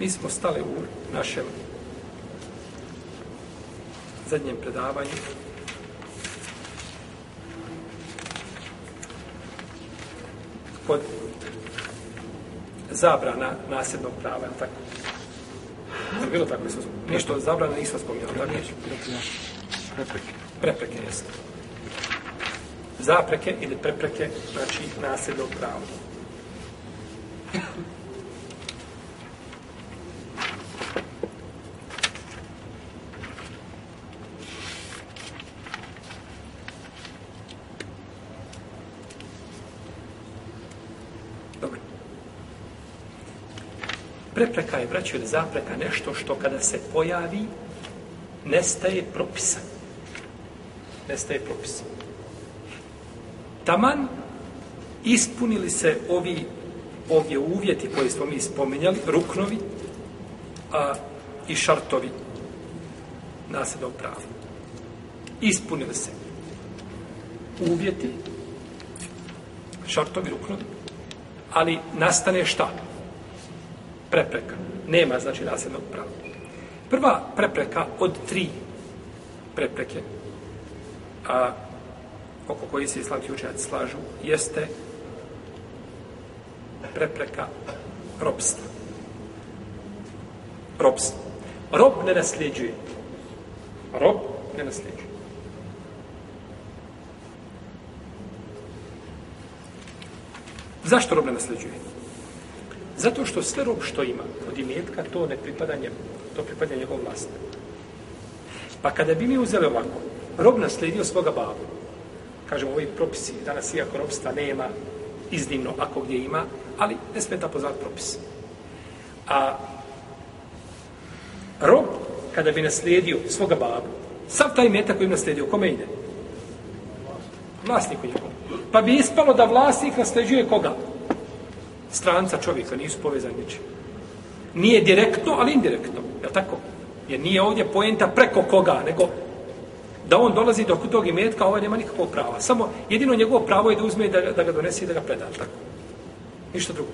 Mi smo stali u našem zadnjem predavanju kod zabrana nasljednog prava, tako? Je bilo tako? Nismo, ništa od zabrana nismo spominjali, tako? Prepreke. Prepreke, jeste. Zapreke ili prepreke, znači nasljednog prava. Dobro. Prepreka je, ili zapreka nešto što kada se pojavi, nestaje propisa. Nestaje propisa. Taman ispunili se ovi ovdje uvjeti koje smo mi spomenjali, ruknovi a, i šartovi nasljednog prava. Ispunili se uvjeti, šartovi, ruknovi, ali nastane šta? Prepreka. Nema, znači, nasljednog prava. Prva prepreka od tri prepreke, a oko koji se islamski učenjaci slažu, jeste prepreka robstva. Robstvo. Rob ne nasljeđuje. Rob ne nasljeđuje. Zašto rob ne nasljeđuje? Zato što sve rob što ima od imetka, to ne pripada njemu. To pripada njegov vlastne. Pa kada bi mi uzeli ovako, rob naslijedio svoga babu, kažemo ovi propisi, danas iako robstva nema, iznimno ako gdje ima, ali ne smeta pozvati propis. A rob, kada bi naslijedio svoga babu, sav taj metak koji bi naslijedio, kome ide? Vlasniku njegovom. Pa bi ispalo da vlasnik nasljeđuje koga? Stranca čovjeka, nisu povezani ničim. Nije direktno, ali indirektno. Je tako? Jer nije ovdje poenta preko koga, nego da on dolazi do tog imetka, ovaj nema nikakvog prava. Samo jedino njegovo pravo je da uzme i da, da ga donese i da ga preda. Tako? Ništa drugo.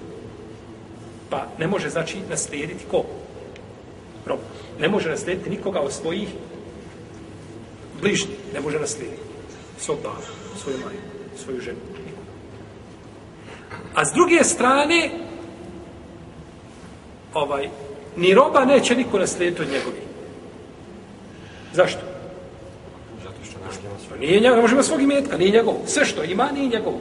Pa ne može, znači, naslijediti ko? Rob. Ne može naslijediti nikoga od svojih bližnjih. Ne može naslijediti. Svog baba, svoju maju, svoju ženu. A s druge strane, ovaj, ni roba neće niko naslijediti od njegovi. Zašto? Zato što naš svoj. Nije njegov, ne može ima svog imetka, nije njegov. Sve što ima, nije njegov.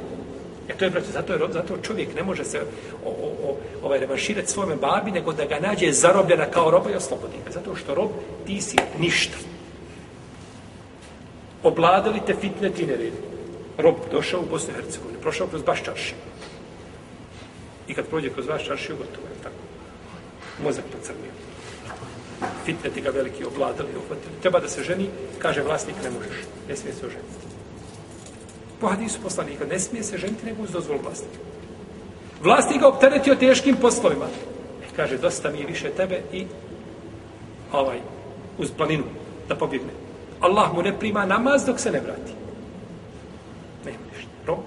E to je, braće, zato, je, rob- zato čovjek ne može se o, o, o, ovaj, revanširati svome babi, nego da ga nađe zarobljena kao roba i oslobodi ga. Zato što rob, ti si ništa. Obladali te fitne ti neredi. Rob došao u Bosnu i Hercegovinu, prošao kroz baš. I kad prođe kroz vaš čaršiju, gotovo je tako. Mozak pocrnio. Fitneti ga veliki obladali, uhvatili. Treba da se ženi, kaže vlasnik, ne možeš. Ne smije se oženiti. Po hadisu poslanika, ne smije se ženiti nego uz dozvolu vlasnika. Vlasnik ga opteretio teškim poslovima. Kaže, dosta mi je više tebe i ovaj, uz planinu da pobjegne. Allah mu ne prima namaz dok se ne vrati. Nema ništa. Rob,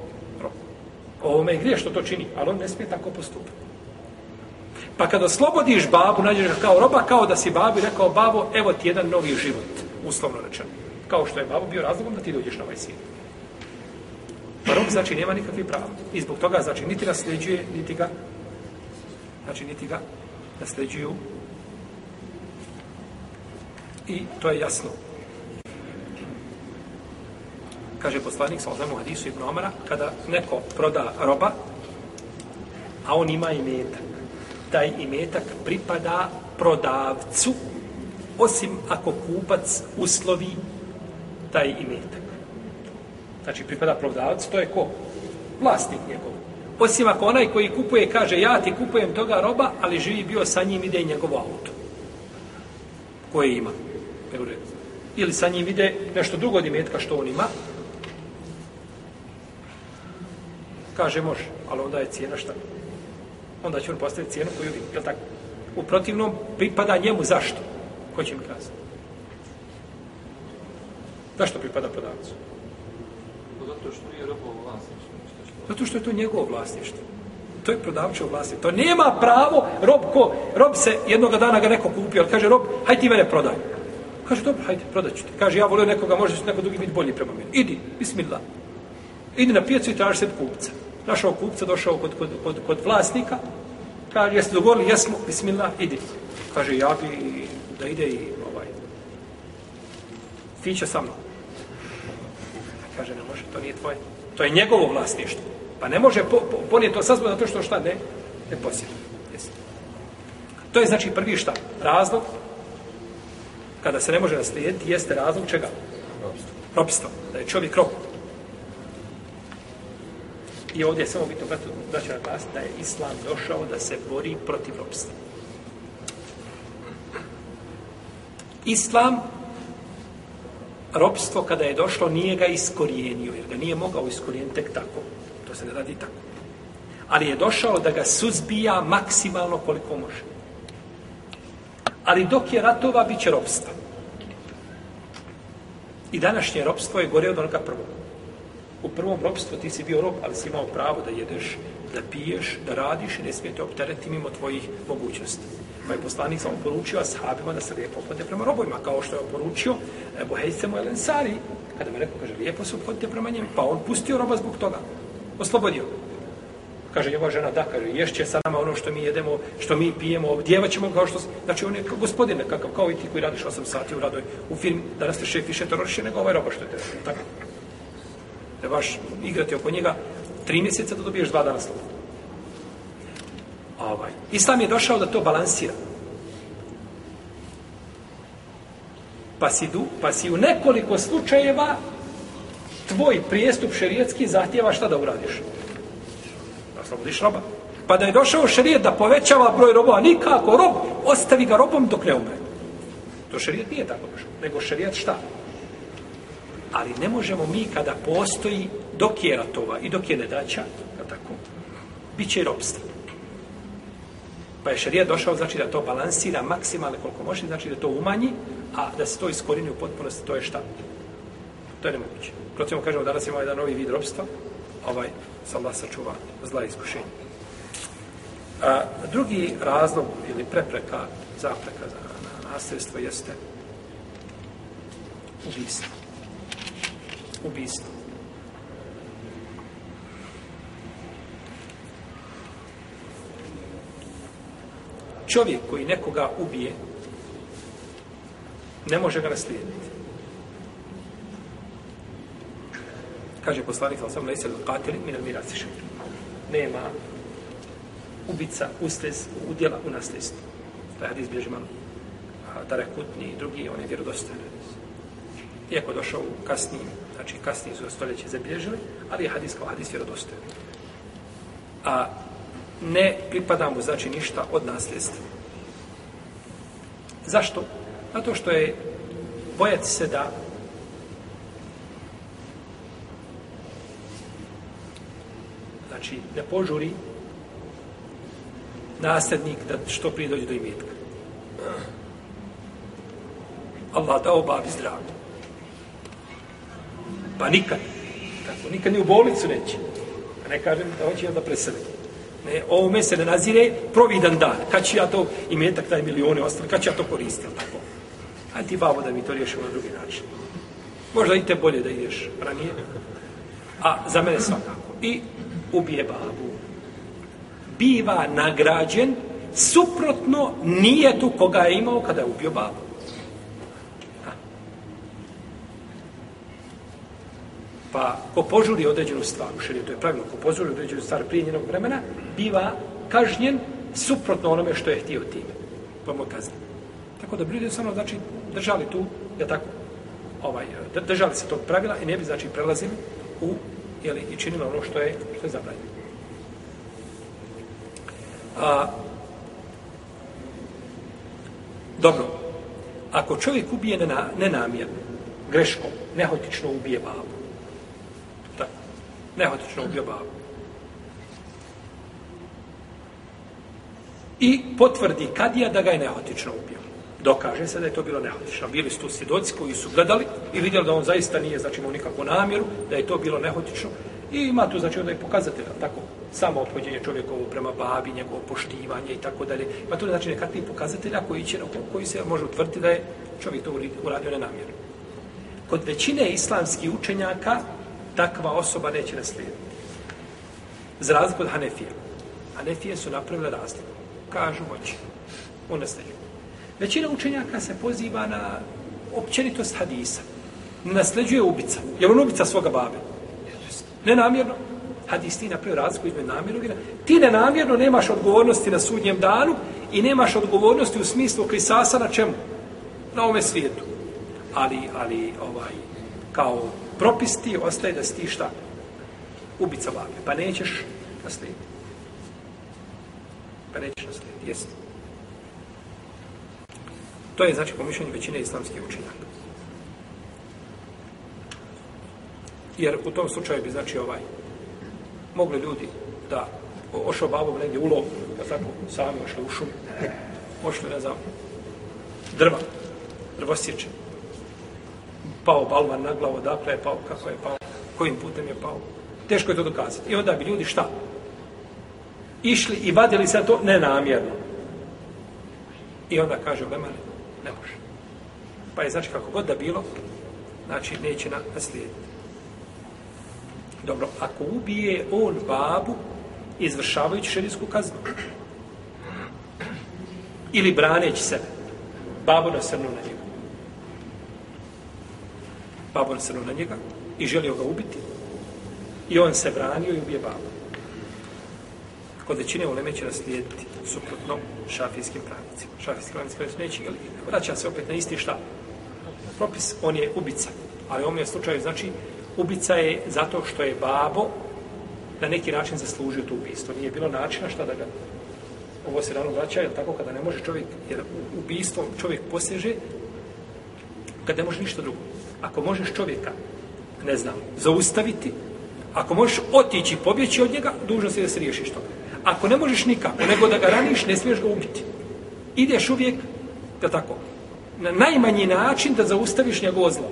ovome je grije što to čini, ali on ne smije tako postupati. Pa kada slobodiš babu, nađeš ga kao roba, kao da si babi rekao, babo, evo ti jedan novi život, uslovno rečeno. Kao što je babo bio razlogom da ti dođeš na ovaj svijet. Pa rob, znači, nema nikakvih prava. I zbog toga, znači, niti nasljeđuje, niti ga, znači, niti ga nasljeđuju. I to je jasno. Kaže poslanik, sa ozvemu hadisu Ibn Omara, kada neko proda roba, a on ima imetak, taj imetak pripada prodavcu, osim ako kupac uslovi taj imetak. Znači, pripada prodavcu, to je ko? Vlasnik njegov. Osim ako onaj koji kupuje kaže ja ti kupujem toga roba, ali živi bio sa njim ide i njegovo auto. Koje ima. Ili sa njim ide nešto drugo od imetka što on ima. Kaže može, ali onda je cijena šta? Onda će on postaviti cijenu koju vidi. Je tako? U protivnom pripada njemu zašto? Ko će mi kazati? Zašto pripada prodavcu? Zato što nije robovo vlasništvo. Zato što je to njegovo vlasništvo. To je prodavčevo vlasništvo. To nema pravo, rob ko, rob se jednoga dana ga neko kupio, ali kaže rob, hajde ti mene prodaj. Kaže, dobro, hajde, prodat ću ti. Kaže, ja volio nekoga, može neko drugi biti bolji prema meni. Idi, bismillah. Idi na pijacu i traži se kupca. Našao kupca, došao kod, kod, kod, kod vlasnika, kaže, jeste dogovorili, jesmo, bismillah, idi. Kaže, ja bi da ide i ovaj, fića sa mnom. Kaže, ne može, to nije tvoje. To je njegovo vlasništvo. Pa ne može po, po, ponijeti to sazbog zato što šta ne, ne posjeduje. Jesi. To je znači prvi šta? Razlog kada se ne može naslijediti jeste razlog čega? Robstvo. Ropstvo. Da je čovjek rob. I ovdje je samo bitno da, da će naglasiti da je Islam došao da se bori protiv ropstva. Islam ropstvo kada je došlo nije ga iskorijenio, jer ga nije mogao iskorijeniti tek tako. To se ne radi tako. Ali je došao da ga suzbija maksimalno koliko može. Ali dok je ratova, bit će ropstva. I današnje ropstvo je gore od onoga prvog. U prvom robstvu ti si bio rob, ali si imao pravo da jedeš, da piješ, da radiš i ne smijete optereti mimo tvojih mogućnosti. Pa je poslanik samo poručio ashabima da se lijepo opode prema robovima, kao što je poručio Bohejcemu Elensari, kada mu rekao, kaže, lijepo se opodite prema njemu, pa on pustio roba zbog toga, oslobodio. Kaže njegova žena, da, kaže, ješće sa nama ono što mi jedemo, što mi pijemo, obdjevaćemo kao što... Znači, on je kao gospodin nekakav, kao i ti koji radiš 8 sati u radoj u film, da raste šef više teroriše nego ovaj roba što je te, tako. Da baš igrati oko njega tri mjeseca da dobiješ dva dana slobodno. Ovaj. Islam je došao da to balansira. Pa si, du, pa si u nekoliko slučajeva tvoj prijestup šerijetski zahtjeva šta da uradiš? Da oslobodiš roba. Pa da je došao šerijet da povećava broj robova, nikako rob, ostavi ga robom dok ne umre. To šerijet nije tako došao. Nego šerijet šta? Ali ne možemo mi kada postoji dok je ratova i dok je nedaća, tako, bit će i robstvo. Pa je šarija došao, znači da to balansira maksimalno koliko može, znači da to umanji, a da se to iskorini u potpunosti, to je šta? To je nemoguće. Procimo kažemo, danas imamo jedan novi vid robstva, ovaj, sa Allah sačuva zla iskušenja. A, drugi razlog ili prepreka, zapreka za na nasljedstvo jeste ubistvo ubistvo. čovjek koji nekoga ubije, ne može ga naslijediti. Kaže poslanik, ali sam lejse katili, mi nam mirasi šehr. Nema ubica, ustez, udjela u nasljedstvu. Taj hadis bježi malo. Tarekutni i drugi, on je vjerodostojan. Iako je došao u kasnijim, znači kasnije su stoljeće zabilježili, ali je hadis kao hadis vjerodostojan. A ne pripada mu znači ništa od nasljedstva. Zašto? Zato što je bojati se da znači ne požuri nasljednik da što prije dođe do imetka. Allah da babi zdravlje. Pa nikad. Tako, nikad ni u bolnicu neće. A ne kažem da hoće da preseli. Ne, ovome se ne nazire providan dan. Kad ću ja to imetak, taj milione ostali, kad ću ja to koristiti, tako? A ti babo da mi to riješimo na drugi način. Možda i te bolje da ideš ranije. A za mene svakako. I ubije babu. Biva nagrađen suprotno nije tu koga je imao kada je ubio babu. Pa ko požuri određenu stvar, u šarijetu je pravilno, ko požuri određenu stvar prije njenog vremena, biva kažnjen suprotno onome što je htio time. Pa mu kazni. Tako da bi ljudi samo znači, držali tu, ja tako, ovaj, držali se tog pravila i ne bi znači prelazili u, jeli, i činili ono što je, što je zabranjeno. A, dobro, ako čovjek ubije nena, nenamjerno, greškom, nehotično ubije babu, nehotično ubio babu, i potvrdi kadija da ga je nehotično ubio. Dokaže se da je to bilo nehotično. Bili su tu svjedoci koji su gledali i vidjeli da on zaista nije, znači imao nikakvu namjeru, da je to bilo nehotično. I ima tu, znači, onda je pokazatelj, tako, samo opođenje čovjekovo prema babi, njegovo poštivanje i tako dalje. Ima tu, znači, nekakvi pokazatelja koji, će, koji se može utvrditi da je čovjek to uradio nenamjerno. Kod većine islamskih učenjaka takva osoba neće naslijediti. Za razliku od Hanefija. Hanefije su napravile razliku. Kažu moći. U nasljeđu. Većina učenjaka se poziva na općenitost hadisa. Nasleđuje ubica. Je on ubica svoga babe? Nenamjerno. Hadis ti napravio razliku između namjernog i na... Ti nenamjerno nemaš odgovornosti na sudnjem danu i nemaš odgovornosti u smislu krisasa na čemu? Na ovome svijetu. Ali, ali, ovaj, kao propis ti ostaje da si ti šta? Ubica babe. Pa nećeš naslijediti. Pa nećeš naslijediti. Jesi. To je, znači, pomišljanje većine islamskih učenjaka. Jer u tom slučaju bi, znači, ovaj, mogli ljudi da ošao babom negdje u lov, da tako sami ošli u šum, ošli, ne znam, drva, drvosječe, pao balvan na glavu, dakle je pao, kako je pao, kojim putem je pao. Teško je to dokazati. I onda bi ljudi šta? Išli i vadili se to nenamjerno. I onda kaže Leman, ne može. Pa je znači kako god da bilo, znači neće na, naslijediti. Dobro, ako ubije on babu, izvršavajući šerijsku kaznu, ili braneći sebe, babo nasrnu na nju, Babo nasrnu na njega i želio ga ubiti, i on se branio i ubije babu. Kod većine uleme će naslijediti suprotno šafijskim pravnicima. Šafijskim pravnicima neće ga Vraća se opet na isti šta? Propis, on je ubica. Ali u ovom je slučaju, znači, ubica je zato što je babo na neki način zaslužio to ubistvo. Nije bilo načina šta da ga ovo se rano vraća, jer tako kada ne može čovjek, jer ubistvom čovjek poseže, kada ne može ništa drugo. Ako možeš čovjeka, ne znam, zaustaviti, ako možeš otići, pobjeći od njega, dužno si da se riješiš toga. Ako ne možeš nikako, nego da ga raniš, ne smiješ ga ubiti. Ideš uvijek, da tako, na najmanji način da zaustaviš njegovo zlo.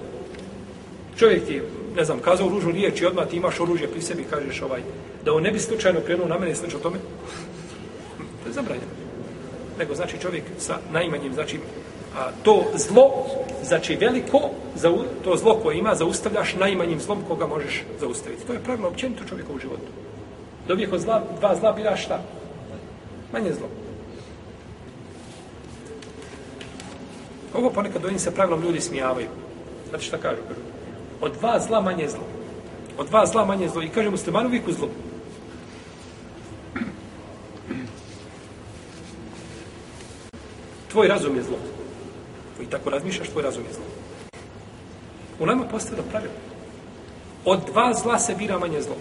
Čovjek ti ne znam, kazao ružnu riječ i odmah ti imaš oružje pri sebi, kažeš ovaj, da on ne bi slučajno krenuo na mene i o tome, to je zabranjeno. Nego znači čovjek sa najmanjim, znači a, to zlo, znači veliko, za, to zlo koje ima, zaustavljaš najmanjim zlom koga možeš zaustaviti. To je pravilo općenito čovjeka u životu. Dobijek od zla, dva zla biraš šta? Manje zlo. Ovo ponekad ovim se pravilom ljudi smijavaju. Znači šta kažu? Kažu, od dva zla manje zlo. Od dva zla manje zlo. I kaže musliman uvijek u zlo. Tvoj razum je zlo koji tako razmišljaš, tvoj razum je zlo. U nama postavljeno pravilo. Od dva zla se bira manje zlo.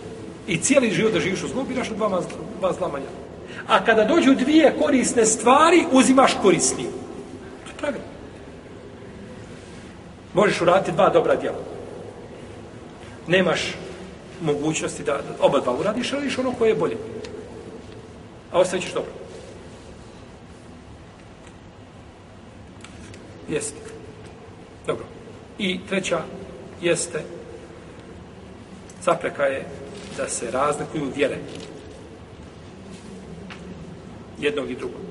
I cijeli život da živiš u zlo, biraš od dva, dva zla manje. A kada dođu dvije korisne stvari, uzimaš korisni. To je pravilo. Možeš uraditi dva dobra djela nemaš mogućnosti da oba dva uradiš, ali ono koje je bolje. A ostavit ćeš dobro. Jeste. Dobro. I treća jeste zapreka je da se razlikuju vjere jednog i drugog.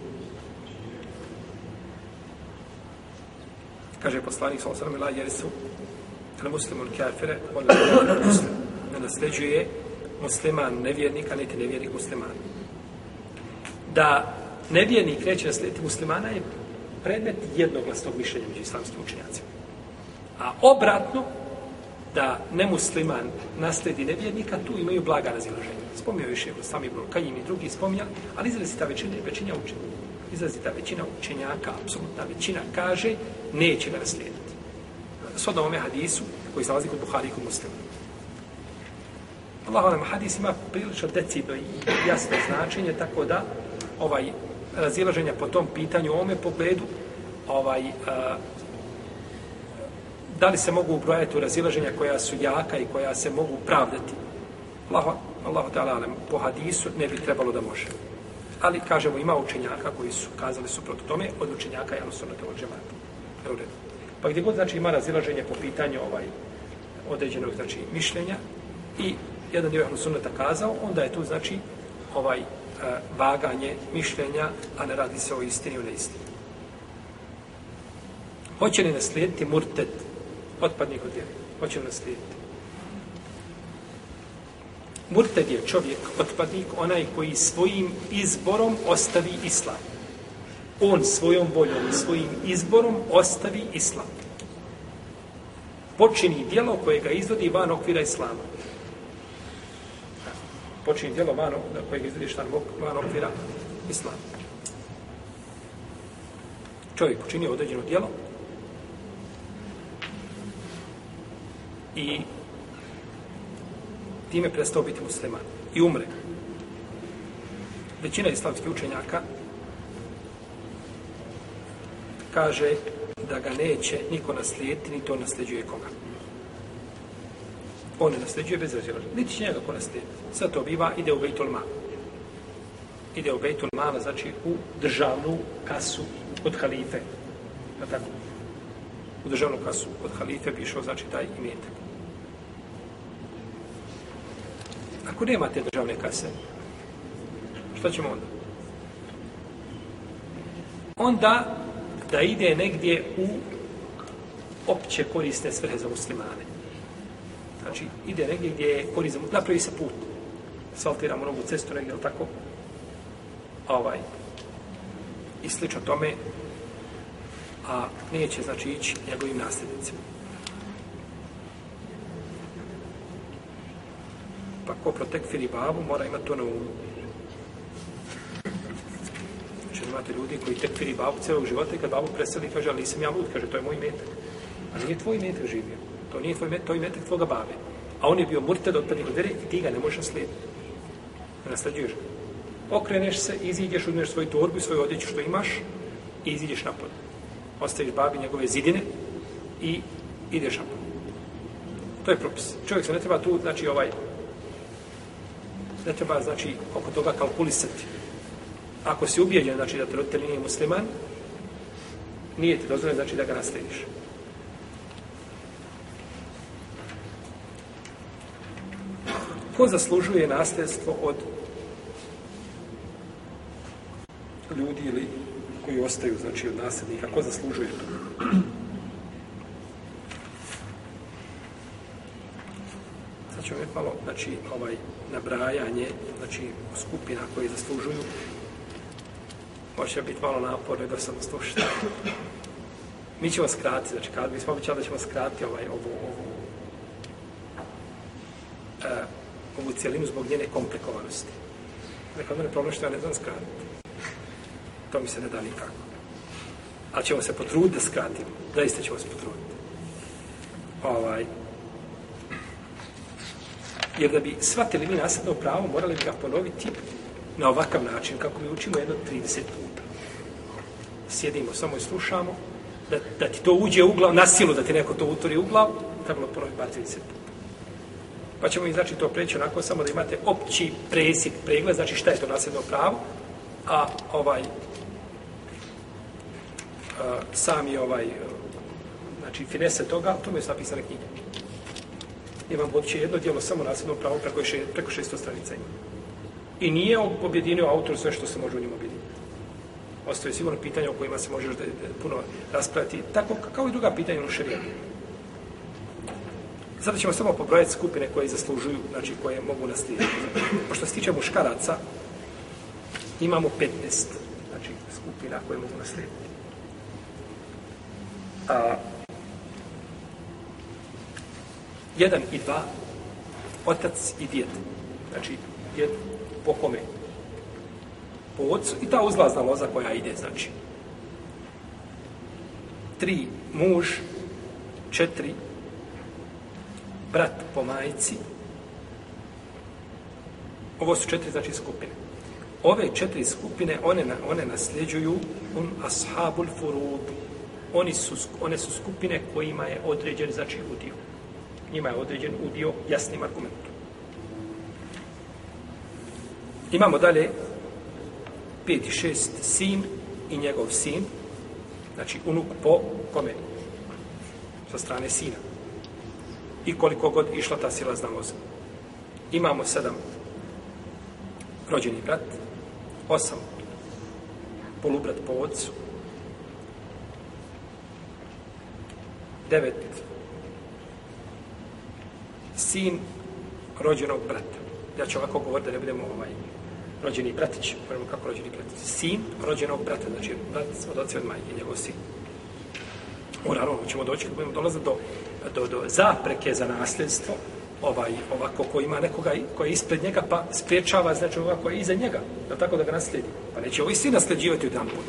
Kaže poslanik sallallahu alejhi ve sellem la na muslimu kafire, on ne nasljeđuje musliman nevjernika, niti nevjernik musliman. Da nevjernik neće naslijediti muslimana je predmet jednoglasnog mišljenja među islamskim učenjacima. A obratno, da nemusliman nasledi nevjernika, tu imaju blaga razilaženja. Spomnio više od sami Ibn Kajim i drugi spomnja, ali izrazi ta većina, većina učenjaka, Izrazi ta većina učenjaka, apsolutna većina, kaže, neće ga naslijediti shodno ovome hadisu koji se nalazi kod Buhari i kod muslima. Allah hadis ima prilično decidno i jasno značenje, tako da ovaj razilaženja po tom pitanju, u ovome pogledu, ovaj, a, da li se mogu ubrojati u razilaženja koja su jaka i koja se mogu pravdati. Allah, Allah ta'ala alem, po hadisu ne bi trebalo da može. Ali, kažemo, ima učenjaka koji su kazali suprotno tome, od učenjaka je sunnata od džemata. Pa gdje god, znači, ima razilaženje po pitanju ovaj određenog, znači, mišljenja i jedan dio sunnata kazao, onda je tu, znači, ovaj E, vaganje mišljenja, a ne radi se o istini u neistini. Hoće li naslijediti murted, otpadnik od vjeri? Hoće li naslijediti? Murted je čovjek, otpadnik, onaj koji svojim izborom ostavi islam. On svojom voljom, svojim izborom ostavi islam. Počini dijelo koje ga izvodi van okvira islama. Počini djelo van, na kojeg izvediš van, van okvira islama. Čovjek počini određeno djelo i time prestao biti musliman i umre. Većina islamskih učenjaka kaže da ga neće niko naslijediti, ni to nasljeđuje koga. On ne nasljeđuje bez razilaženja. Niti će njega ko naslijediti. Sad to biva, ide u Bejtul Mal. Ide u Bejtul Ma, znači u državnu kasu od halife. Na tako? U državnu kasu od halife bi išao, znači, taj imetak. Ako nema te državne kase, šta ćemo onda? Onda da ide negdje u opće korisne svrhe za muslimane. Znači, ide negdje gdje je korist napravi se put. Asfaltiramo novu cestu negdje, ali tako? Ovaj. I slično tome, a neće, znači, ići njegovim nasljednicima. Pa ko protekfiri babu, mora imati to na umu. Znači, imate ljudi koji tekfiri babu celog života i kad babu preseli, kaže, ali nisam ja lud, kaže, to je moj metak. A nije tvoj metak živio. To nije tvoj metak, to je metak tvoga babe. A on je bio murtad od prvih vere i ti ga ne možeš naslijediti. Ne ga. Okreneš se, iziđeš, uzmeš svoju torbu i svoju odjeću što imaš i iziđeš napolje. Ostaviš babi njegove zidine i ideš napolje. To je propis. Čovjek se ne treba tu, znači, ovaj, ne treba, znači, oko toga kalkulisati. Ako si ubijeđen, znači, da te roditelj nije musliman, nije ti dozvoljeno, znači, da ga naslediš. Ko zaslužuje nasljedstvo od ljudi ili koji ostaju, znači, od nasljednika? Ko zaslužuje to? Sad ćemo vidjeti malo, znači, ovaj, nabrajanje, znači, skupina koje zaslužuju. Može biti malo naporno da sam slušao. Mi ćemo skratiti, znači, kad bismo običali da ćemo skratiti ovaj, ovu, ovu, uh, u cijelinu zbog njene komplikovanosti. Rekao, mene problem što ja ne znam skratiti. To mi se ne da nikako. Ali ćemo se potruditi da skratimo. Zaista ćemo se potruditi. Ovaj, Jer da bi shvatili mi nasadno pravo, morali bi ga ponoviti na ovakav način, kako mi učimo jedno 30 puta. Sjedimo, samo i slušamo, da, da ti to uđe u glav, na silu da ti neko to utori u glav, trebalo ponoviti bar 30 puta. Pa ćemo i znači to preći onako samo da imate opći presjek, pregled, znači šta je to nasljedno pravo, a ovaj a, sami ovaj znači finese toga, to mi je napisane knjige imam uopće jedno dijelo samo nasljedno pravo preko, še, preko 600 stranica ima. I nije objedinio autor sve što se može u njemu objediniti. Ostaje sigurno pitanja o kojima se može puno raspraviti, tako kao i druga pitanja u šarijetu. Sada ćemo samo pobrojati skupine koje zaslužuju, znači koje mogu naslijediti. Pošto se tiče muškaraca, imamo 15 znači, skupina koje mogu naslijediti. A, jedan i dva, otac i djed. Znači, djed po kome? Po ocu i ta uzlazna loza koja ide, znači. Tri, muž, četiri, brat po majici. Ovo su četiri, znači, skupine. ove četiri skupine, one, na- one nasljeđuju un ashabul furud. Oni su, one su skupine kojima je određen, znači, udio. Njima je određen udio jasnim argumentom. Imamo dalje pet i šest sin i njegov sin, znači unuk po kome? Sa strane sina. I koliko god išla ta silazna voza. Imamo sedam rođeni brat, osam polubrat po ocu, devet sin rođenog brata. Ja ću ovako govoriti da ne budemo ovaj, rođeni bratić, prvo kako rođeni bratić. Sin rođenog brata, znači brat od oca i od majke, njegov sin. U naravno ćemo doći, kad budemo dolaziti do, do, do zapreke za nasljedstvo, ovaj, ovako ko ima nekoga koji je ispred njega, pa spriječava, znači ovako koji je iza njega, da tako da ga naslijedi. Pa neće ovi svi nasljeđivati u dan put.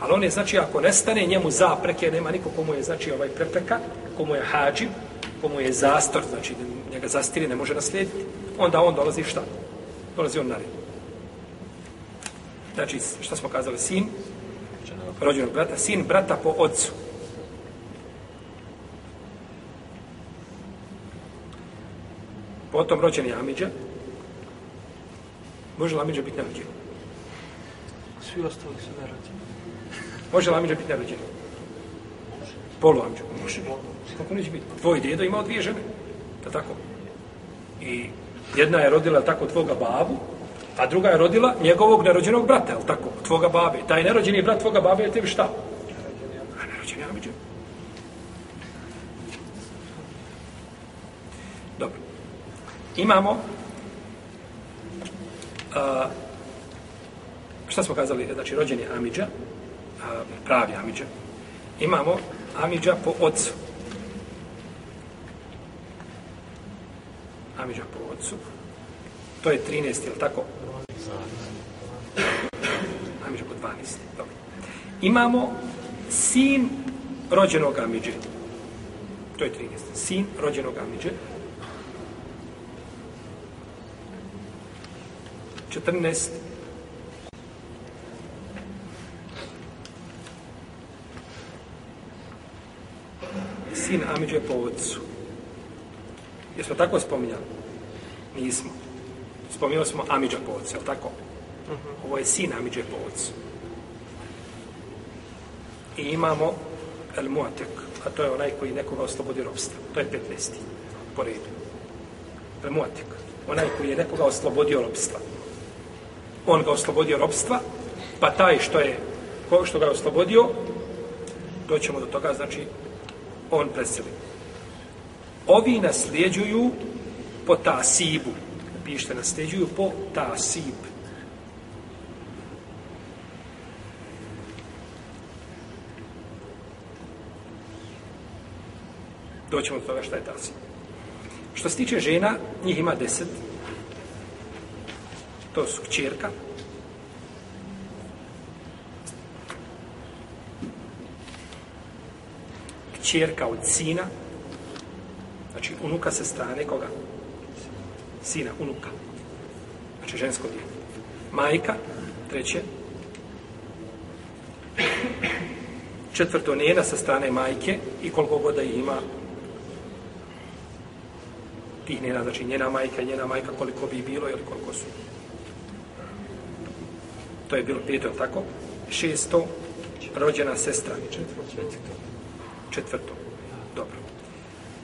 Ali on je, znači, ako nestane njemu zapreke, nema niko komu je, znači, ovaj prepreka, komu je hađib, komu je zastor, znači, njega zastiri, ne može naslijediti, onda on dolazi šta? Dolazi on na red. Znači, šta smo kazali, sin, rođenog brata, sin brata po ocu. Potom rođeni Amidža. Može li Amidža biti nerođen? Svi ostali su nerođeni. Može li Amidža biti nerođen? Polu Amidža. Može. Kako neće biti? Tvoj djedo imao dvije žene. Da tako? I jedna je rodila tako tvoga babu, a druga je rodila njegovog nerođenog brata, jel tako? Tvoga babe. Taj nerođeni brat tvoga babe je tebi šta? A nerođeni Amidža. Dobro. Imamo a, šta smo kazali, znači rođeni Amidža, a, pravi Amidža. Imamo Amidža po ocu. Amidža po ocu. To je 13, je li tako? Amidža po 12. Dobro. Imamo sin rođenog Amidže. To je 13. Sin rođenog Amidže. 14. Sin Amidže po ocu. Jesmo tako spominjali? Nismo. Spominjali smo Amidža po ocu, tako? li tako? Mhm. Ovo je sin Amidže po ocu. I imamo El Muatek, a to je onaj koji nekoga oslobodi robstva. To je 15. po redu. El Muatek, onaj koji je nekoga oslobodio robstva. On ga oslobodio robstva, pa taj što je ko što ga je oslobodio, doćemo do toga, znači, on preseli. Ovi nasljeđuju po tasibu. Pište, nasljeđuju po tasib. Doćemo do toga šta je tasib. Što se tiče žena, njih ima deset. To su kćerka, kćerka od sina, znači unuka sa strane koga? Sina, unuka. Znači žensko dijete. Majka, treće. Četvrto, njena sa strane majke i koliko god da ima tih njena, znači njena majka i njena majka koliko bi bilo ili koliko su. To je bilo peto, tako? Šesto, rođena sestra. Četvrto. Četvrto. Dobro.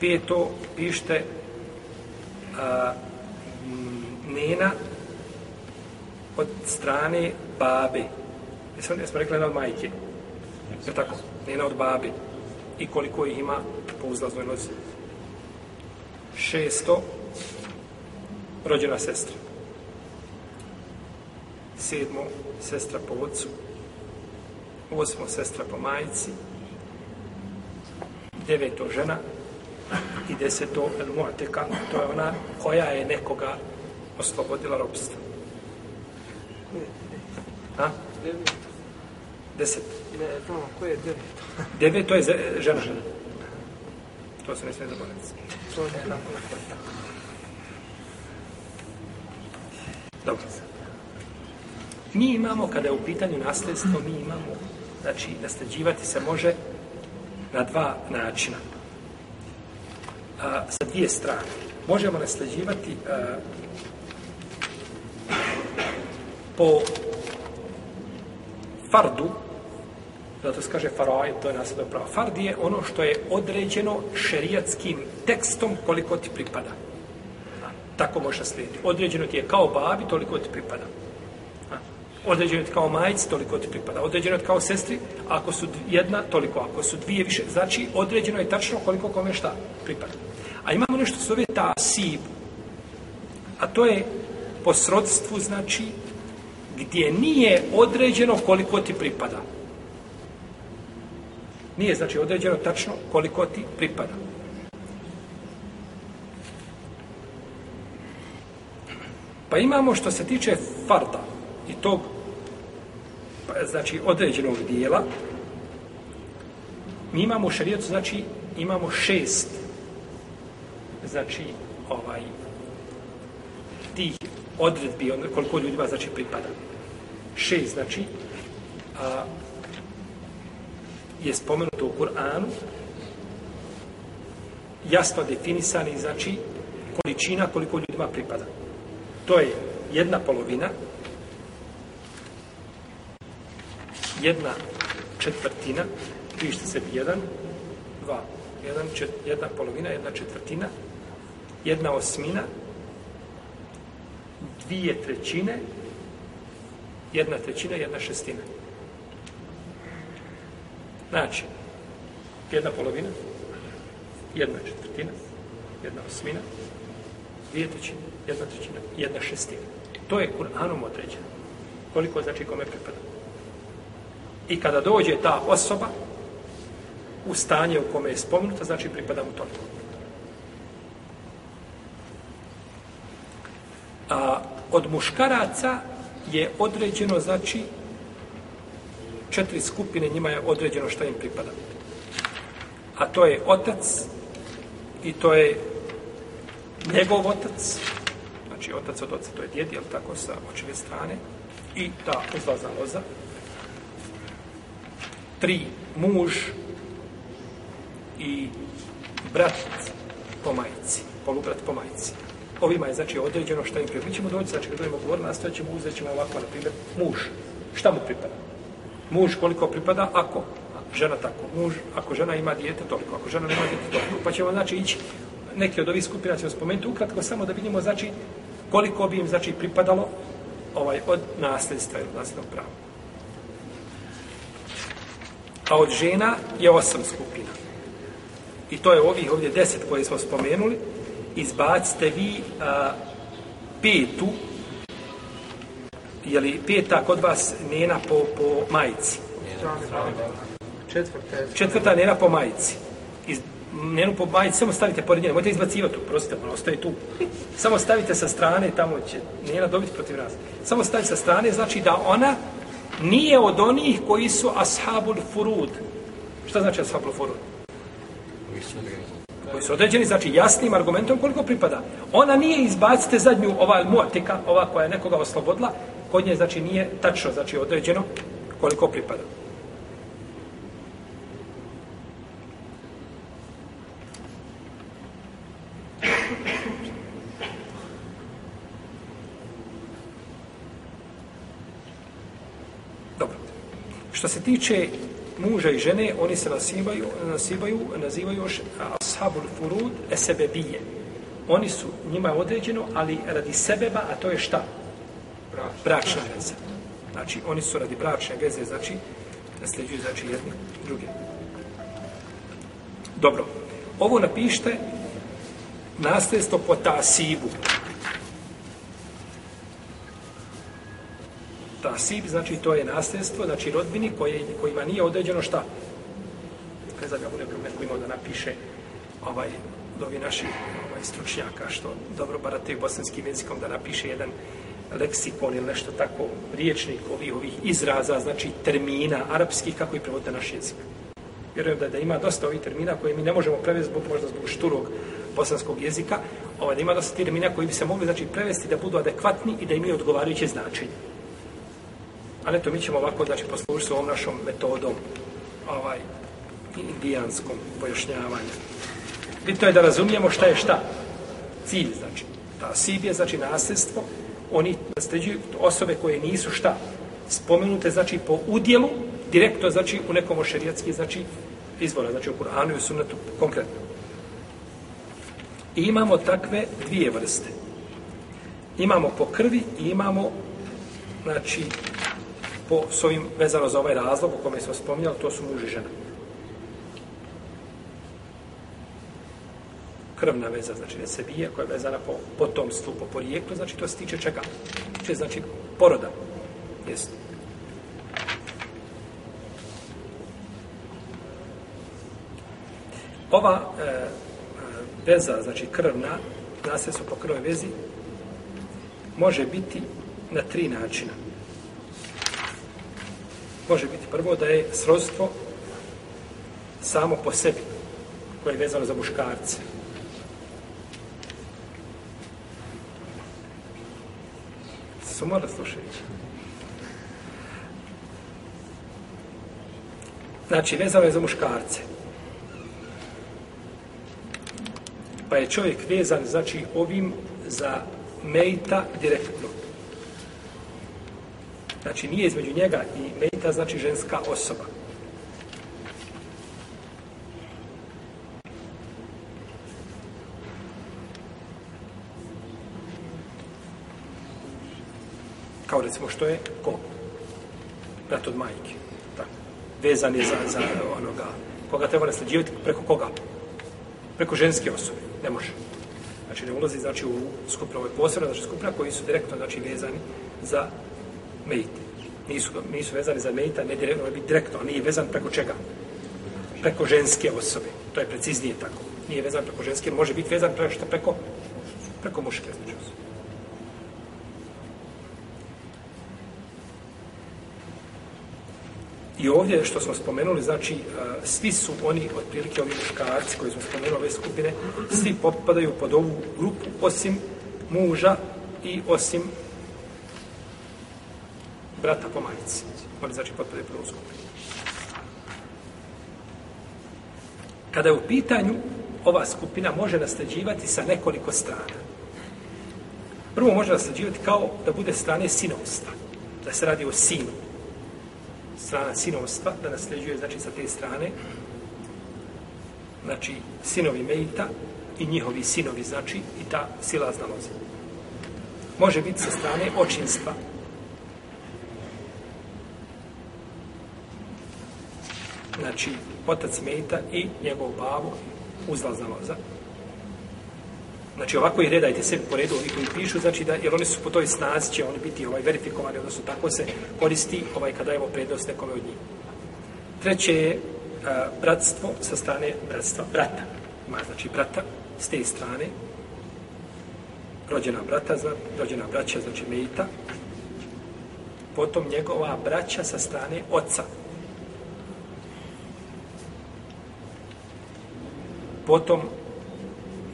Peto, pište a, nena od strane babe. Jesmo, jesmo rekli nena od majke. Je tako? Nena od babe. I koliko ih ima po uzlaznoj nozi. Šesto, rođena sestra. Sedmo, sestra po ocu. Osmo, sestra po majici. Deveto, žena. I deseto, el muateka, to je ona koja je nekoga oslobodila robstva. A? Deset. Ne, tamo, ko je devet? Deveto je ze- žena. To se ne smije zaboraviti. To je. Dobro. Mi imamo, kada je u pitanju nasljedstvo, mi imamo, znači, nasljeđivati se može na dva načina. A, sa dvije strane. Možemo nasljeđivati a, po fardu, zato se kaže faraid, to je nasljedno pravo. Fard je ono što je određeno šerijatskim tekstom koliko ti pripada. A, tako može slijediti. Određeno ti je kao babi, toliko ti pripada. Određeno je kao majci, toliko ti pripada. Određeno je kao sestri, ako su jedna, toliko. Ako su dvije više, znači određeno je tačno koliko kome šta pripada. A imamo nešto što se zove tasib. A to je po srodstvu, znači, gdje nije određeno koliko ti pripada. Nije, znači, određeno tačno koliko ti pripada. Pa imamo što se tiče farda i tog, znači, određenog dijela, mi imamo u šarijetu, znači, imamo šest, znači, ovaj, tih odredbi, ono, koliko ljudima, znači, pripada. Šest, znači, a, je spomenuto u Kur'anu, jasno definisani, znači, količina koliko ljudima pripada. To je jedna polovina, jedna četvrtina, pišite se jedan, dva, jedan, čet, jedna polovina, jedna četvrtina, jedna osmina, dvije trećine, jedna trećina, jedna šestina. Znači, jedna polovina, jedna četvrtina, jedna osmina, dvije trećine, jedna trećina, jedna šestina. To je Kur'anom određeno. Koliko znači kome pripada. I kada dođe ta osoba u stanje u kome je spomenuta, znači pripada mu toliko. A od muškaraca je određeno, znači, četiri skupine, njima je određeno šta im pripada. A to je otac i to je njegov otac, znači otac od oca, to je djed, jel tako, sa očive strane, i ta uzlazna loza. Tri, muž i brat po majici, polubrat po majici. Ovima je, znači, određeno šta im pripada. Mi ćemo doći, znači, kad budemo govorili, nastavit ćemo, uzet ćemo ovako, na primjer, muž. Šta mu pripada? Muž koliko pripada, ako žena tako. Muž, ako žena ima dijete, toliko. Ako žena nema dijete, toliko. Pa ćemo, znači, ići neki od ovih skupina ćemo spomenuti ukratko samo da vidimo znači koliko bi im znači pripadalo ovaj od nasljedstva ili nasljednog prava. A od žena je osam skupina. I to je ovih ovdje deset koje smo spomenuli. Izbacite vi a, petu je li peta kod vas nena po, po majici? Četvrta. Četvrta nena po majici. Iz, nenu po majici, samo stavite pored njene, možete izbacivati tu, prostite, ona ostaje tu. Samo stavite sa strane, tamo će nena dobiti protiv nas. Samo stavite sa strane, znači da ona nije od onih koji su ashabul furud. Šta znači ashabul furud? koji su određeni, znači jasnim argumentom koliko pripada. Ona nije izbacite zadnju, ova muatika, ova koja je nekoga oslobodila, kod nje znači nije tačno, znači određeno koliko pripada. Dobro. Što se tiče muža i žene, oni se nasibaju, nasibaju nazivaju još ashabul furud esebebije. Oni su, njima je određeno, ali radi sebeba, a to je šta? Bračna veza. Znači, oni su radi bračne veze, znači, nasljeđuju, znači, jedni drugi. Dobro. Ovo napište nasljedstvo po tasibu. Nasib, znači, to je nasljedstvo, znači, rodbini koje, kojima nije određeno šta? Ne znam, ja mu neko imao da napiše ovaj, od ovih naših ovaj, stručnjaka, što dobro barataju bosanskim jezikom, da napiše jedan leksikon ili nešto tako, riječnik ovih, ovih izraza, znači termina arapskih, kako i prevodite naš jezik. Vjerujem da, da ima dosta ovih termina koje mi ne možemo prevesti zbog, možda zbog šturog bosanskog jezika, ovaj, da ima dosta termina koji bi se mogli znači, prevesti da budu adekvatni i da imaju odgovarajuće značenje. Ali eto, mi ćemo ovako, znači, poslužiti s ovom našom metodom, ovaj, indijanskom pojašnjavanju. Bitno je da razumijemo šta je šta. Cilj, znači. Ta sib je, znači, nasljedstvo. Oni nasljeđuju osobe koje nisu šta. Spomenute, znači, po udjelu, direktno, znači, u nekom šerijatski, znači, izvora, znači, u Kur'anu i u sunnetu konkretno. I imamo takve dvije vrste. Imamo po krvi i imamo, znači, po s ovim vezano za ovaj razlog o kome smo spominjali, to su muž i žena. Krvna veza, znači ne se bije, koja je vezana po potomstvu, po porijeklu, znači to se tiče čega? Če znači, poroda. Jeste. Ova e, e veza, znači krvna, nasljedstvo po krvnoj vezi, može biti na tri načina može biti prvo da je srodstvo samo po sebi, koje je vezano za muškarce. Su mora slušajući. Znači, vezano je za muškarce. Pa je čovjek vezan, znači, ovim za mejta direktno. Znači, nije između njega i mejta, znači ženska osoba. Kao recimo što je ko? Brat od majke. Tako. Vezan je za, za onoga. Koga treba nasljeđivati? Preko koga? Preko ženske osobe. Ne može. Znači ne ulazi znači, u skupinu. Ovo je posebno znači, skupina koji su direktno znači, vezani za mejit. Nisu, nisu vezani za mejita, ne direktno, ne direktno, nije vezan preko čega? Preko ženske osobe. To je preciznije tako. Nije vezan preko ženske, može biti vezan preko što preko, preko muške znači osobe. I ovdje što smo spomenuli, znači, e, svi su oni, otprilike ovi muškarci koji smo spomenuli ove skupine, svi popadaju pod ovu grupu, osim muža i osim brata po majici. Oni znači potpade prvo skupinu. Kada je u pitanju ova skupina može nasljeđivati sa nekoliko strana. Prvo može nasljeđivati kao da bude strane sinovstva. Da se radi o sinu. Strana sinovstva, da nasljeđuje znači sa te strane znači sinovi Mejita i njihovi sinovi znači i ta silazna loza. Može biti sa strane očinstva, znači otac meta i njegov babu uzlazna loza. Znači ovako ih redajte sebi po redu ovi koji pišu, znači da, jer oni su po toj snazi će oni biti ovaj verifikovani, odnosno tako se koristi ovaj kada dajemo prednost nekome od njih. Treće je a, bratstvo sa strane bratstva brata. Ima znači brata s te strane, rođena brata, zna, rođena braća, znači Meita, potom njegova braća sa strane oca, potom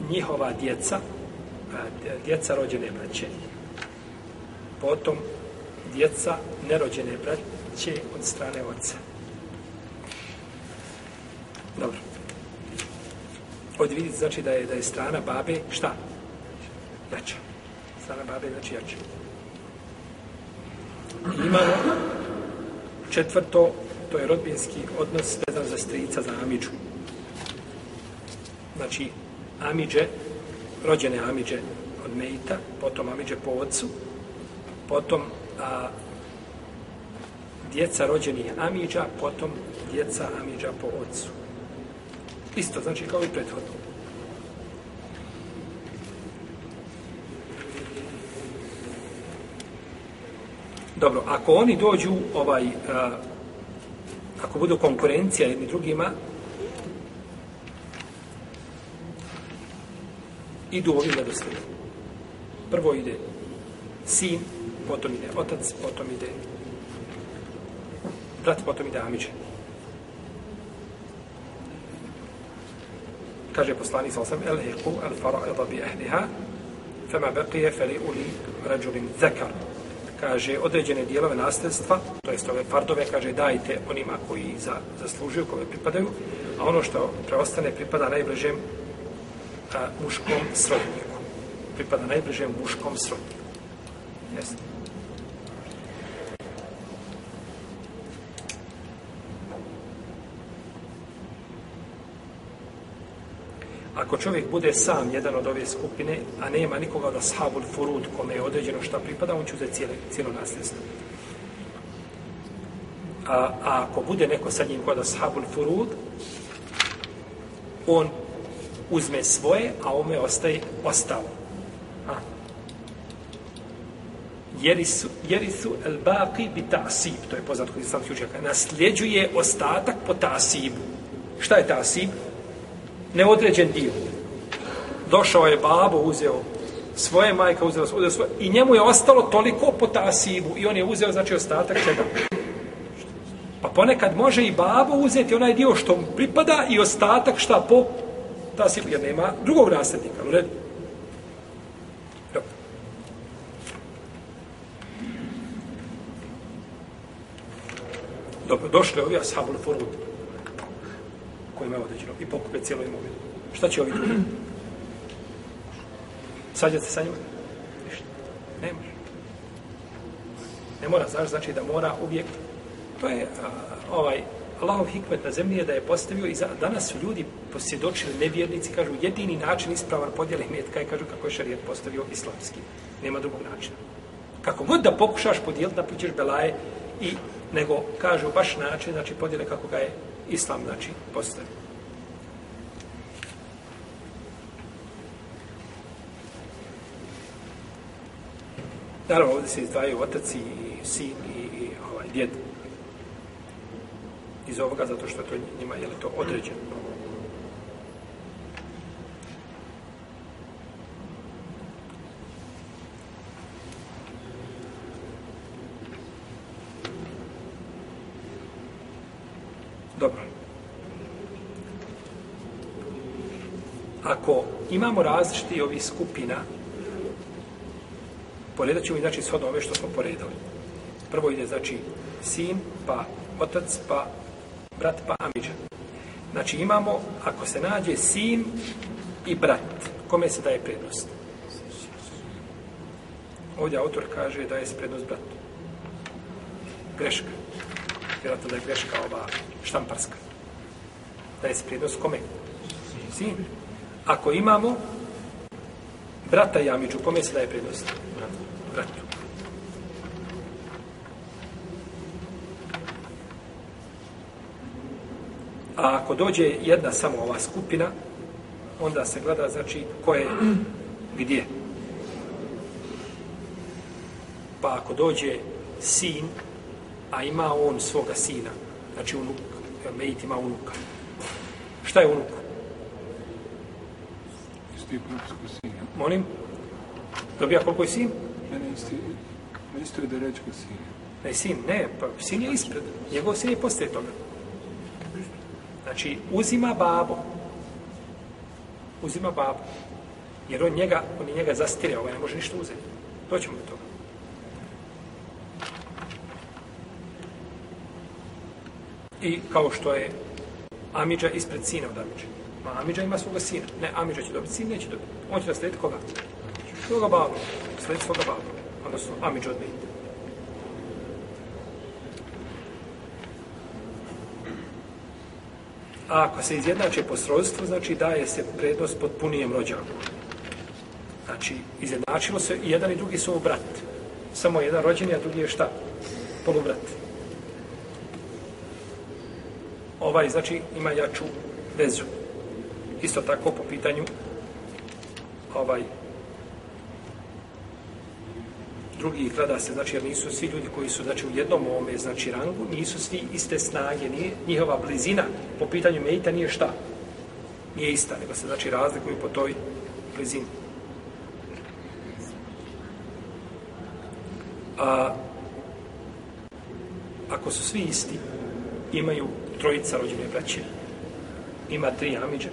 njihova djeca, djeca rođene braće, potom djeca nerođene braće od strane oca. Dobro. Ovdje vidite znači da je, da je strana babe šta? Jača. Strana babe znači jača. I imamo četvrto, to je rodbinski odnos vezan za strica, za amičku znači Amidže, rođene Amidže od Mejita, potom Amidže po ocu, potom a, djeca rođenih Amidža, potom djeca Amidža po ocu. Isto, znači kao i prethodno. Dobro, ako oni dođu, ovaj, a, ako budu konkurencija jedni drugima, idu ovim redoslijedom. Prvo ide sin, potom ide otac, potom ide brat, potom ide amiđe. Kaže poslanik sa osam, el hiku al fara'ida bi ehliha, fema beqije feli uli rađulin zekar. kaže, određene dijelove nasljedstva, to jest ove fardove, kaže, dajte onima koji za, zaslužuju, kome pripadaju, a ono što preostane pripada najbližem pripada muškom srodniku. Pripada najbližem muškom srodniku. Jeste. Ako čovjek bude sam jedan od ove skupine, a nema nikoga od ashabul furud kome je određeno šta pripada, on će uzeti cijelo, cijelo nasljedstvo. A, a ako bude neko sa njim kod ashabul furud, on uzme svoje, a ome ostaje ostalo. A. Jerisu, jerisu el baqi bi ta'sib, to je poznat kod islamskih učenjaka, nasljeđuje ostatak po ta'sibu. Šta je ta'sib? neodređen dio. Došao je babo, uzeo svoje majka, uzela svoje, svoje, i njemu je ostalo toliko po tasibu i on je uzeo, znači, ostatak čega? Pa ponekad može i babo uzeti onaj dio što mu pripada i ostatak šta po tasibu, jer nema drugog nasljednika, u redu. Dobro. Dobro, došli ovi ashabul furud koji imaju određeno i pokupe cijelo imovinu. Šta će ovi drugi? Sađate sa njima? Ništa. Ne može. Ne mora, znaš, znači da mora uvijek. To je a, ovaj Allahov hikmet na zemlji je da je postavio i za, danas su ljudi posvjedočili nevjernici, kažu jedini način ispravan podjele metka je kažu kako je šarijet postavio islamski. Nema drugog načina. Kako god da pokušaš podijeliti, napućeš belaje i nego kažu baš način, znači podjele kako ga je islam, znači, postavi. Naravno, ovdje se izdvajaju otac i sin i, i ovaj, djed. Iz ovoga, zato što to njima je li to određeno. Dobro. Ako imamo različiti ovih skupina, poredat ćemo i znači shodno ove što smo poredali. Prvo ide znači sin, pa otac, pa brat, pa amidža. Znači imamo, ako se nađe sin i brat, kome se daje prednost? Ovdje autor kaže da je prednost bratu. Greška. Vjerojatno da je greška ova štamparska. Da je prednost kome? Sin. Ako imamo brata i amidžu, kome se daje prednost? Bratu. A ako dođe jedna samo ova skupina, onda se gleda, znači, ko je gdje. Pa ako dođe sin, a ima on svoga sina, znači unuk, Mejit ima unuka. Šta je unuk? Isti bratsko sin. Molim? Dobija koliko je sin? Ne, ne, isti, ne isto je da reći sin. Ne, sin, ne, pa sin je ispred. Njegov sin je poslije toga. Znači, uzima babo. Uzima babo. Jer on njega, on je njega zastire, ovaj ne može ništa uzeti. Doćemo do toga. I kao što je Amidža ispred sina od Amidža. Ma Amidža ima svoga sina. Ne, Amidža će dobiti, sin neće dobiti. On će naslijediti koga? Svoga babu. Slijediti svoga babu. Odnosno, Amidža od Mejita. A ako se izjednače po srodstvu, znači daje se prednost potpunijem rođaku. Znači, izjednačilo se i jedan i drugi su brat. Samo jedan rođeni, a drugi je šta? Polubrat. Ovaj, znači, ima jaču vezu. Isto tako po pitanju ovaj drugi gleda se, znači, jer nisu svi ljudi koji su, znači, u jednom ovome, znači, rangu, nisu svi iste snage, nije, njihova blizina po pitanju medita nije šta? Nije ista, nego se, znači, razlikuju po toj blizini. A, ako su svi isti, imaju trojica rođene braće, ima tri amiđe,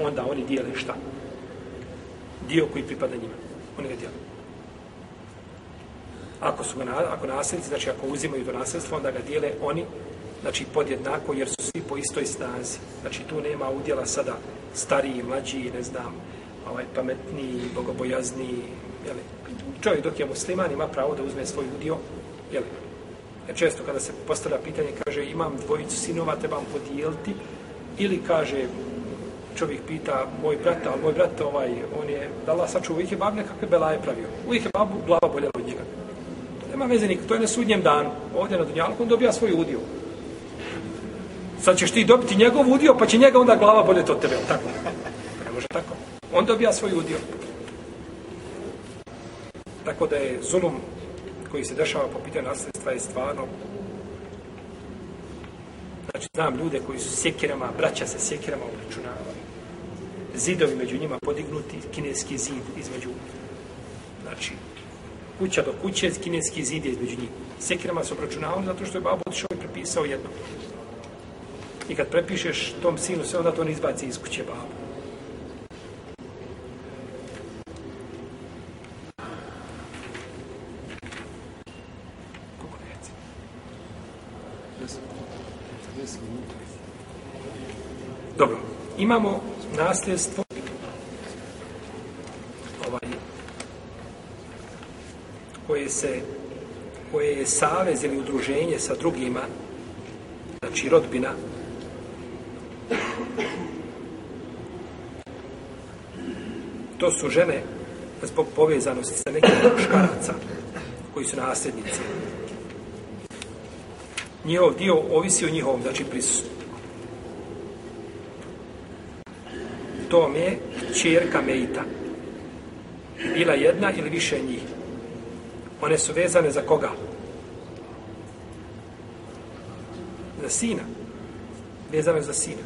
onda oni dijele šta? Dio koji pripada njima. Oni ga dijele ako su ga na, ako nasljednici, znači ako uzimaju to nasljedstvo, onda ga dijele oni, znači podjednako, jer su svi po istoj snazi. Znači tu nema udjela sada stariji, mlađi, ne znam, ovaj, pametniji, bogobojazniji, jeli. Čovjek dok je musliman ima pravo da uzme svoj udio, jeli. Jer često kada se postavlja pitanje, kaže imam dvojicu sinova, trebam podijeliti, ili kaže čovjek pita moj brat, ali moj brat ovaj, on je, da Allah sačuva, uvijek je bab nekakve belaje pravio. Uvijek je babu glava boljela od njega. Nema veze nikak, to je na sudnjem danu. Ovdje na Dunjalku on dobija svoj udio. Sad ćeš ti dobiti njegov udio, pa će njega onda glava boljeti od tebe, tako? Ne može tako. On dobija svoj udio. Tako da je zulum koji se dešava po pitanju nasljedstva je stvarno Znači, znam ljude koji su sjekirama, braća se sjekirama obračunavali. Zidovi među njima podignuti, kineski zid između, znači, kuća do kuće, kineski zid je između njih. Sekirama se obračunavali zato što je babo otišao i prepisao jedno. I kad prepišeš tom sinu sve, onda to ne izbaci iz kuće babo. Dobro, imamo nasljedstvo ovaj, koje se koje je savez ili udruženje sa drugima znači rodbina to su žene zbog povezanosti sa nekim muškaraca koji su nasljednici njihov dio ovisi o njihovom znači prisustvu tom je čerka Mejta. Bila jedna ili više njih. One su vezane za koga? Za sina. Vezane za sina.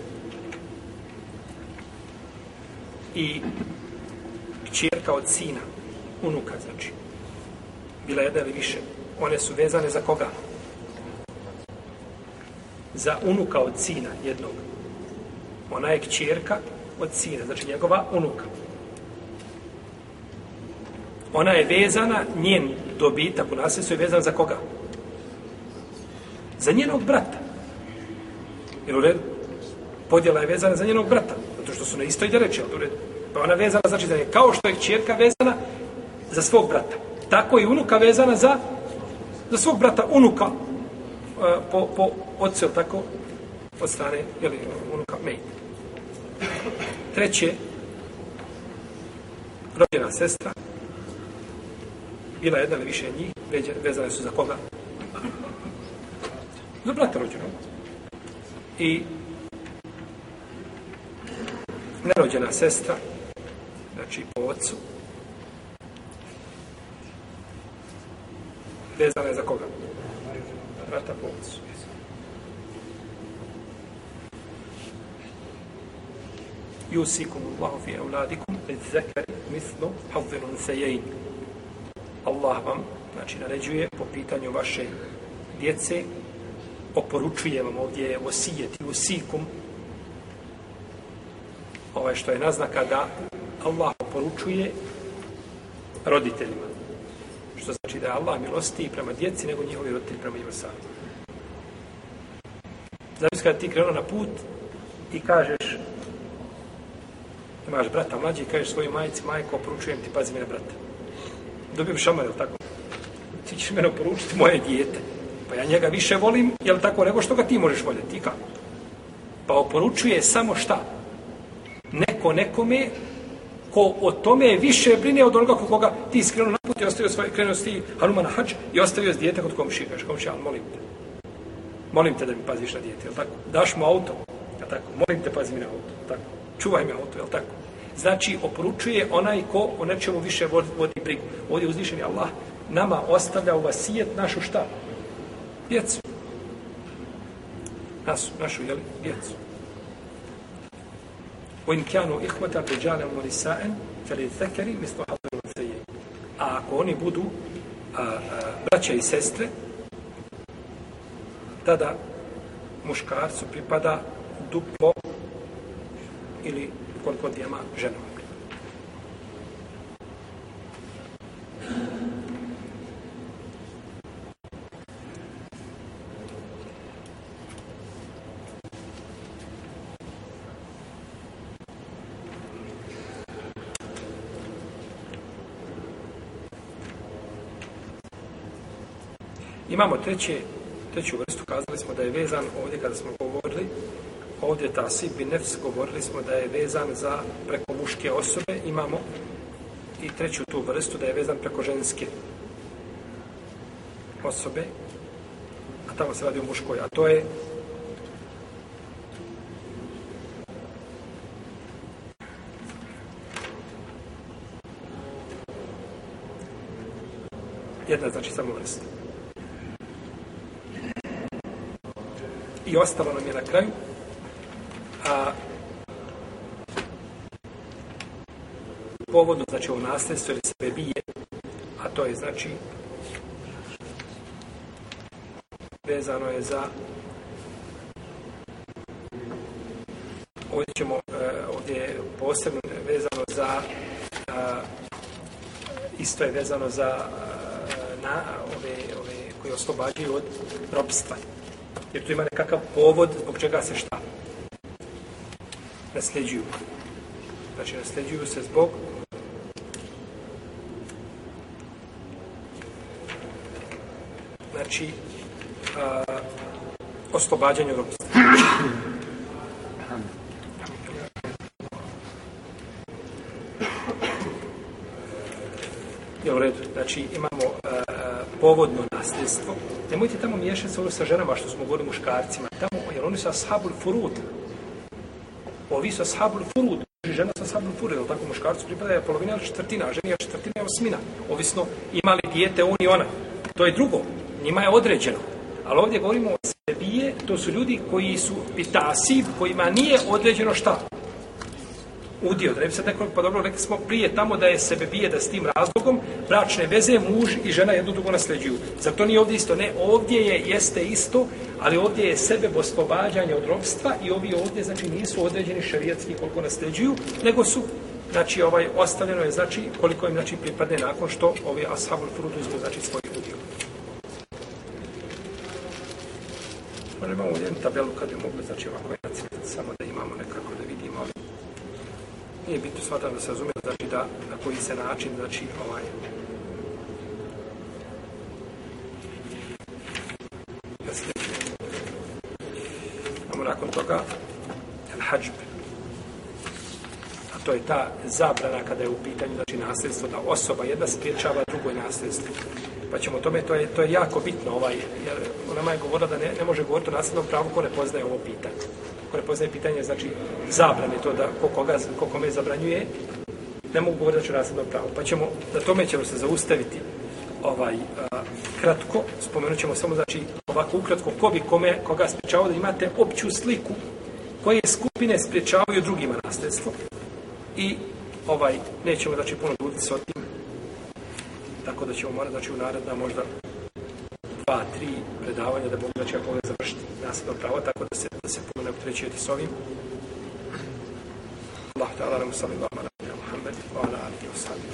I čirka od sina. Unuka, znači. Bila jedna ili više. One su vezane za koga? Za unuka od sina jednog. Ona je kćerka od sina, znači njegova unuka. Ona je vezana, njen dobitak u nasljedstvu je vezan za koga? Za njenog brata. Jel u redu? Podjela je vezana za njenog brata, zato što su na istoj dereči, jel u redu? Pa ona vezana, znači da je kao što je čerka vezana za svog brata. Tako i unuka vezana za za svog brata, unuka e, po, po otcu, tako, od strane, jel, unuka Mejta. Treće, rođena sestra, bila jedna ili više njih, vezane su za koga? Za brata rođenog. I nerođena sestra, znači po ocu, vezana je za koga? Brata po ocu. Jusikum Allahu fi euladikum, iz zekari mislu havzinun sejejni. Allah vam znači naređuje po pitanju vaše djece oporučuje vam ovdje je osijet i osikum ovaj što je naznaka da Allah oporučuje roditeljima što znači da je Allah milosti prema djeci nego njihovi roditelji prema njima sami znači kada ti krenuo na put i kažeš imaš brata mlađi i kažeš svojoj majici, majko, oporučujem ti, pazi na brata. Dobijem šamar, jel tako? Ti ćeš mene poručiti moje dijete. Pa ja njega više volim, jel tako, nego što ga ti možeš voljeti. I kako? Pa oporučuje samo šta? Neko nekome ko o tome više brine od onoga koga ti skrenuo na put i ostavio svoj, krenuo si Hanuma na hađ i ostavio s dijete kod komšije. Kaže, komšija, ali molim te. Molim te da mi paziš na dijete, jel tako? Daš mu auto, jel tako? Molim te, pazi mi na auto, jel tako? čuvaj mi auto, je tako? Znači, oporučuje onaj ko o nečemu više vodi, vodi brigu. Ovdje uzvišen je Allah nama ostavlja u vasijet našu šta? Djecu. Nas, našu, jel, djecu. U in kjanu ihvata pređale u morisaen, feli zekeri, mislo hadaru zeje. A ako oni budu a, a, braća i sestre, tada muškarcu pripada duplo ili koliko dvijema ženama. Imamo treće, treću vrstu, kazali smo da je vezan ovdje kada smo govorili, ovdje ta bin nefs, govorili smo da je vezan za preko muške osobe, imamo i treću tu vrstu da je vezan preko ženske osobe, a tamo se radi o muškoj, a to je jedna znači samo vrsta. I ostalo nam je na kraju a povodno znači ovo nasljedstvo ili sebe bije a to je znači vezano je za ovdje ćemo e, ovdje je posebno vezano za e, isto je vezano za e, na ove, ove koji oslobađaju od robstva. Jer tu ima nekakav povod zbog čega se šta? Nasljeđuju. Znači, nasljeđuju se zbog znači a, uh, oslobađanju od robstva. Je u redu. Znači, imamo uh, povodno nasljedstvo. Nemojte tamo miješati se ono sa ženama što smo govorili muškarcima. Tamo, jer oni su ashabul furud. Ovi su ashabul furud. Žena sa ashabul furud, ili tako muškarcu pripada je polovina ili četvrtina, a ženi je četvrtina je osmina. Ovisno imali dijete on i ona. To je drugo. Njima je određeno. Ali ovdje govorimo o sebije, to su ljudi koji su pitasiv, kojima nije određeno šta? udio. Da ne bi sad neko, pa dobro, rekli smo prije tamo da je sebe bije da s tim razlogom bračne veze muž i žena jedno drugo nasljeđuju. Zato nije ovdje isto. Ne, ovdje je, jeste isto, ali ovdje je sebe oslobađanje od robstva i ovi ovdje, znači, nisu određeni šarijatski koliko nasljeđuju, nego su znači ovaj ostavljeno je znači koliko im znači pripadne nakon što ovi ashabul furud uzmu znači svoj udio. Možemo imamo jednu tabelu kad bi mogli znači ovako nacrtati samo da imamo nekako da vidimo ali nije bitno shvatam da se razume, znači da na koji se način, znači ovaj, Imamo nakon toga al-hađb. A to je ta zabrana kada je u pitanju znači, nasljedstvo, da osoba jedna spriječava drugoj nasljedstvo. Pa ćemo tome, to je, to je jako bitno, ovaj, jer ona je govorila da ne, ne može govoriti o nasljednom pravu ko ne poznaje ovo pitanje. Ko ne poznaje pitanje, znači zabrane to da ko, koga, ko kome zabranjuje, ne mogu govoriti znači da ću nasljedno pravo. Pa ćemo, na tome ćemo se zaustaviti ovaj a, kratko, spomenut ćemo samo, znači, ovako ukratko, ko bi kome, koga spriječavao da imate opću sliku koje skupine spriječavaju drugima nasljedstvo. I ovaj, nećemo, znači, puno duditi se o tim, tako da ćemo morati, znači, u naredna možda dva, tri predavanja da Bog da ako ako završiti nasljedno pravo, tako da se, da se puno ne utrećujete s ovim. Allah ta'ala nam sallallahu ala Muhammed wa ala alihi wa sallam.